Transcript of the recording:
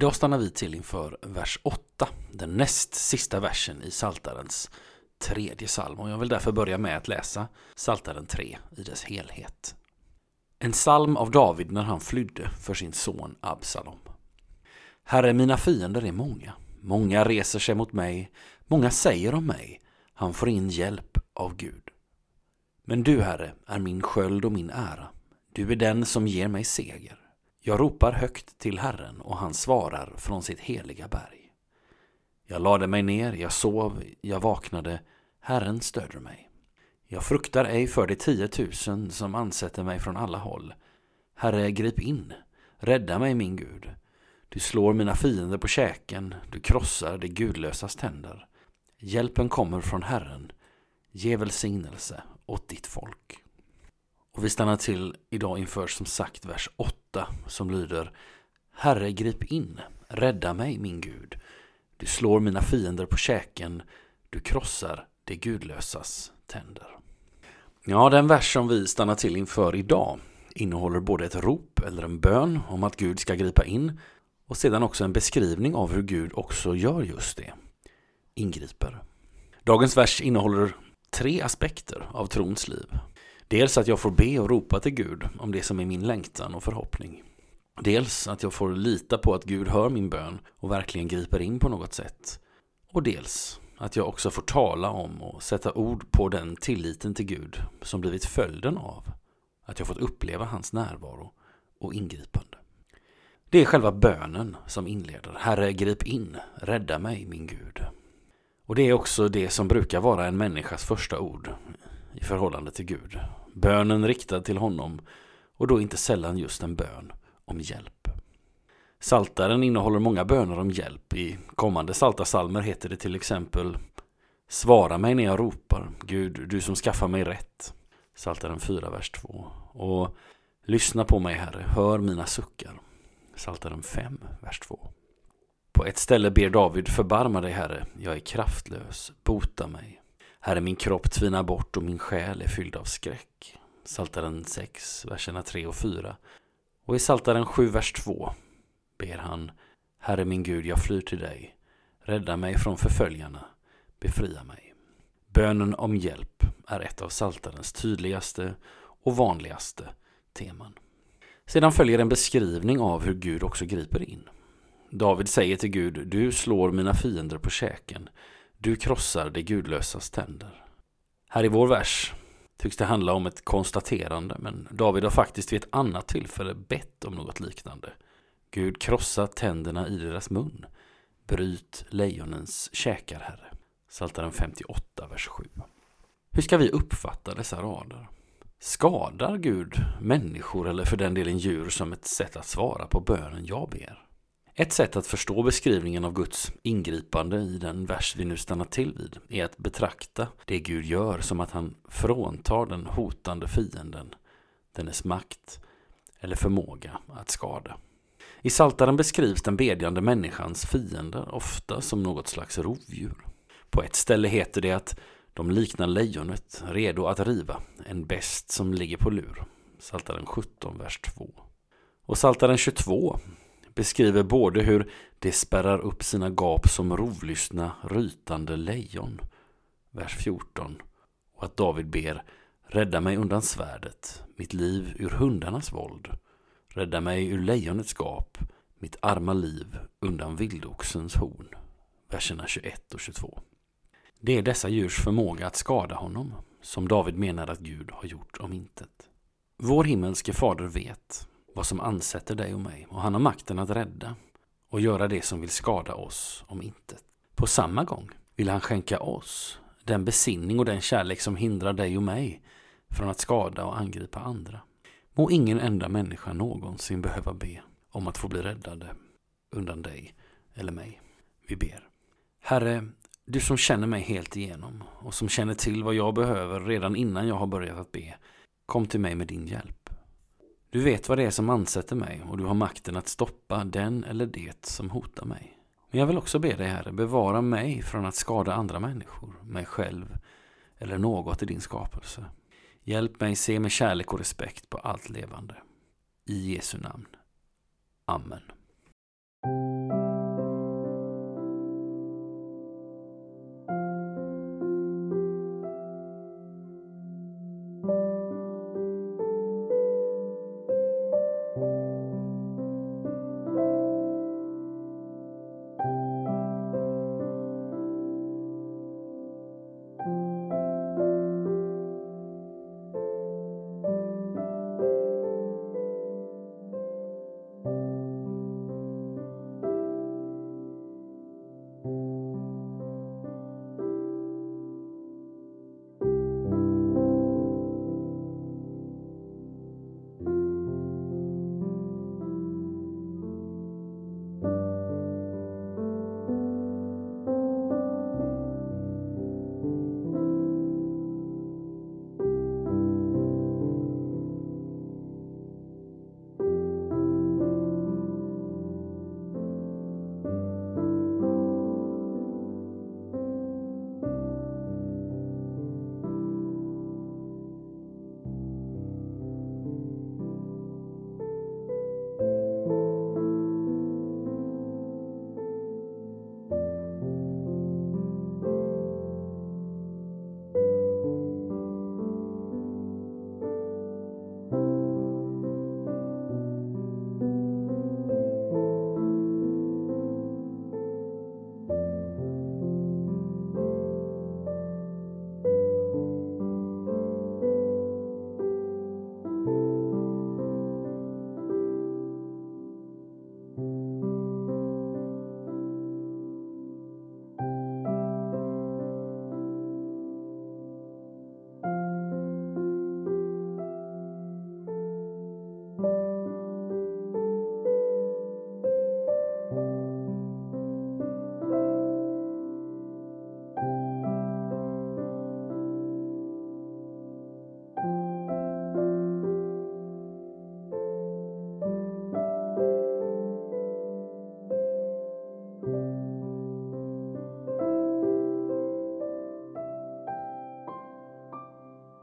Idag stannar vi till inför vers 8, den näst sista versen i Saltarens tredje psalm. Och jag vill därför börja med att läsa Saltaren 3 i dess helhet. En psalm av David när han flydde för sin son Absalom. Herre, mina fiender är många. Många reser sig mot mig. Många säger om mig. Han får in hjälp av Gud. Men du, Herre, är min sköld och min ära. Du är den som ger mig seger. Jag ropar högt till Herren och han svarar från sitt heliga berg. Jag lade mig ner, jag sov, jag vaknade, Herren stöder mig. Jag fruktar ej för de tiotusen som ansätter mig från alla håll. Herre, grip in, rädda mig min Gud. Du slår mina fiender på käken, du krossar de gudlösas tänder. Hjälpen kommer från Herren, ge välsignelse åt ditt folk. Och vi stannar till idag inför som sagt vers 8 som lyder Herre grip in, rädda mig min Gud. Du slår mina fiender på käken, du krossar det gudlösas tänder. Ja, den vers som vi stannar till inför idag innehåller både ett rop eller en bön om att Gud ska gripa in och sedan också en beskrivning av hur Gud också gör just det. Ingriper. Dagens vers innehåller tre aspekter av trons liv. Dels att jag får be och ropa till Gud om det som är min längtan och förhoppning. Dels att jag får lita på att Gud hör min bön och verkligen griper in på något sätt. Och dels att jag också får tala om och sätta ord på den tilliten till Gud som blivit följden av att jag fått uppleva hans närvaro och ingripande. Det är själva bönen som inleder. Herre, grip in, rädda mig, min Gud. Och det är också det som brukar vara en människas första ord i förhållande till Gud. Bönen riktad till honom och då inte sällan just en bön om hjälp. Saltaren innehåller många böner om hjälp. I kommande saltasalmer heter det till exempel Svara mig när jag ropar, Gud, du som skaffar mig rätt. Saltaren 4, vers 2. Och lyssna på mig, Herre, hör mina suckar. Saltaren 5, vers 2. På ett ställe ber David, förbarma dig, Herre, jag är kraftlös, bota mig. Herre, min kropp tvinar bort och min själ är fylld av skräck. Saltaren 6, verserna 3 och 4. Och i Saltaren 7, vers 2 ber han, Herre min Gud, jag flyr till dig. Rädda mig från förföljarna, befria mig. Bönen om hjälp är ett av Saltarens tydligaste och vanligaste teman. Sedan följer en beskrivning av hur Gud också griper in. David säger till Gud, du slår mina fiender på käken, du krossar det gudlösas tänder. Här i vår vers tycks det handla om ett konstaterande, men David har faktiskt vid ett annat tillfälle bett om något liknande. Gud krossa tänderna i deras mun. Bryt lejonens käkar, Herre. Psaltaren 58, vers 7. Hur ska vi uppfatta dessa rader? Skadar Gud människor eller för den delen djur som ett sätt att svara på bönen jag ber? Ett sätt att förstå beskrivningen av Guds ingripande i den vers vi nu stannar till vid är att betrakta det Gud gör som att han fråntar den hotande fienden dennes makt eller förmåga att skada. I Saltaren beskrivs den bedjande människans fiender ofta som något slags rovdjur. På ett ställe heter det att de liknar lejonet, redo att riva, en bäst som ligger på lur. Saltaren 17, vers 2. Och Saltaren 22 beskriver både hur det spärrar upp sina gap som rovlystna, rytande lejon, vers 14, och att David ber Rädda mig undan svärdet, mitt liv ur hundarnas våld. Rädda mig ur lejonets gap, mitt arma liv undan vildoxens horn. Verserna 21 och 22. Det är dessa djurs förmåga att skada honom som David menar att Gud har gjort om intet. Vår himmelske fader vet vad som ansätter dig och mig och han har makten att rädda och göra det som vill skada oss om intet. På samma gång vill han skänka oss den besinning och den kärlek som hindrar dig och mig från att skada och angripa andra. Må ingen enda människa någonsin behöva be om att få bli räddade undan dig eller mig. Vi ber. Herre, du som känner mig helt igenom och som känner till vad jag behöver redan innan jag har börjat att be. Kom till mig med din hjälp. Du vet vad det är som ansätter mig och du har makten att stoppa den eller det som hotar mig. Men jag vill också be dig Herre, bevara mig från att skada andra människor, mig själv eller något i din skapelse. Hjälp mig se med kärlek och respekt på allt levande. I Jesu namn. Amen.